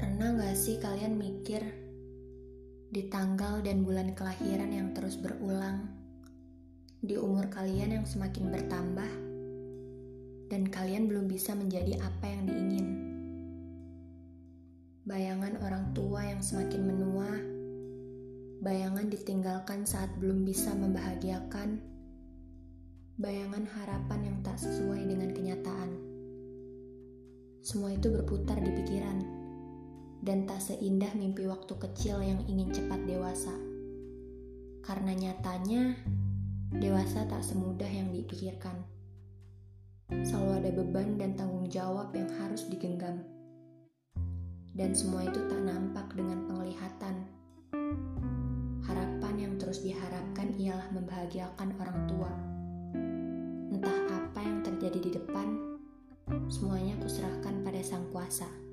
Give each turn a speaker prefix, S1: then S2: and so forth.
S1: Pernah gak sih kalian mikir di tanggal dan bulan kelahiran yang terus berulang, di umur kalian yang semakin bertambah, dan kalian belum bisa menjadi apa yang diingin? Bayangan orang tua yang semakin menua, bayangan ditinggalkan saat belum bisa membahagiakan, bayangan harapan yang tak sesuai dengan kenyataan. Semua itu berputar di pikiran dan tak seindah mimpi waktu kecil yang ingin cepat dewasa. Karena nyatanya, dewasa tak semudah yang dipikirkan. Selalu ada beban dan tanggung jawab yang harus digenggam. Dan semua itu tak nampak dengan penglihatan. Harapan yang terus diharapkan ialah membahagiakan orang tua. Entah apa yang terjadi di depan, semuanya kuserahkan pada Sang Kuasa.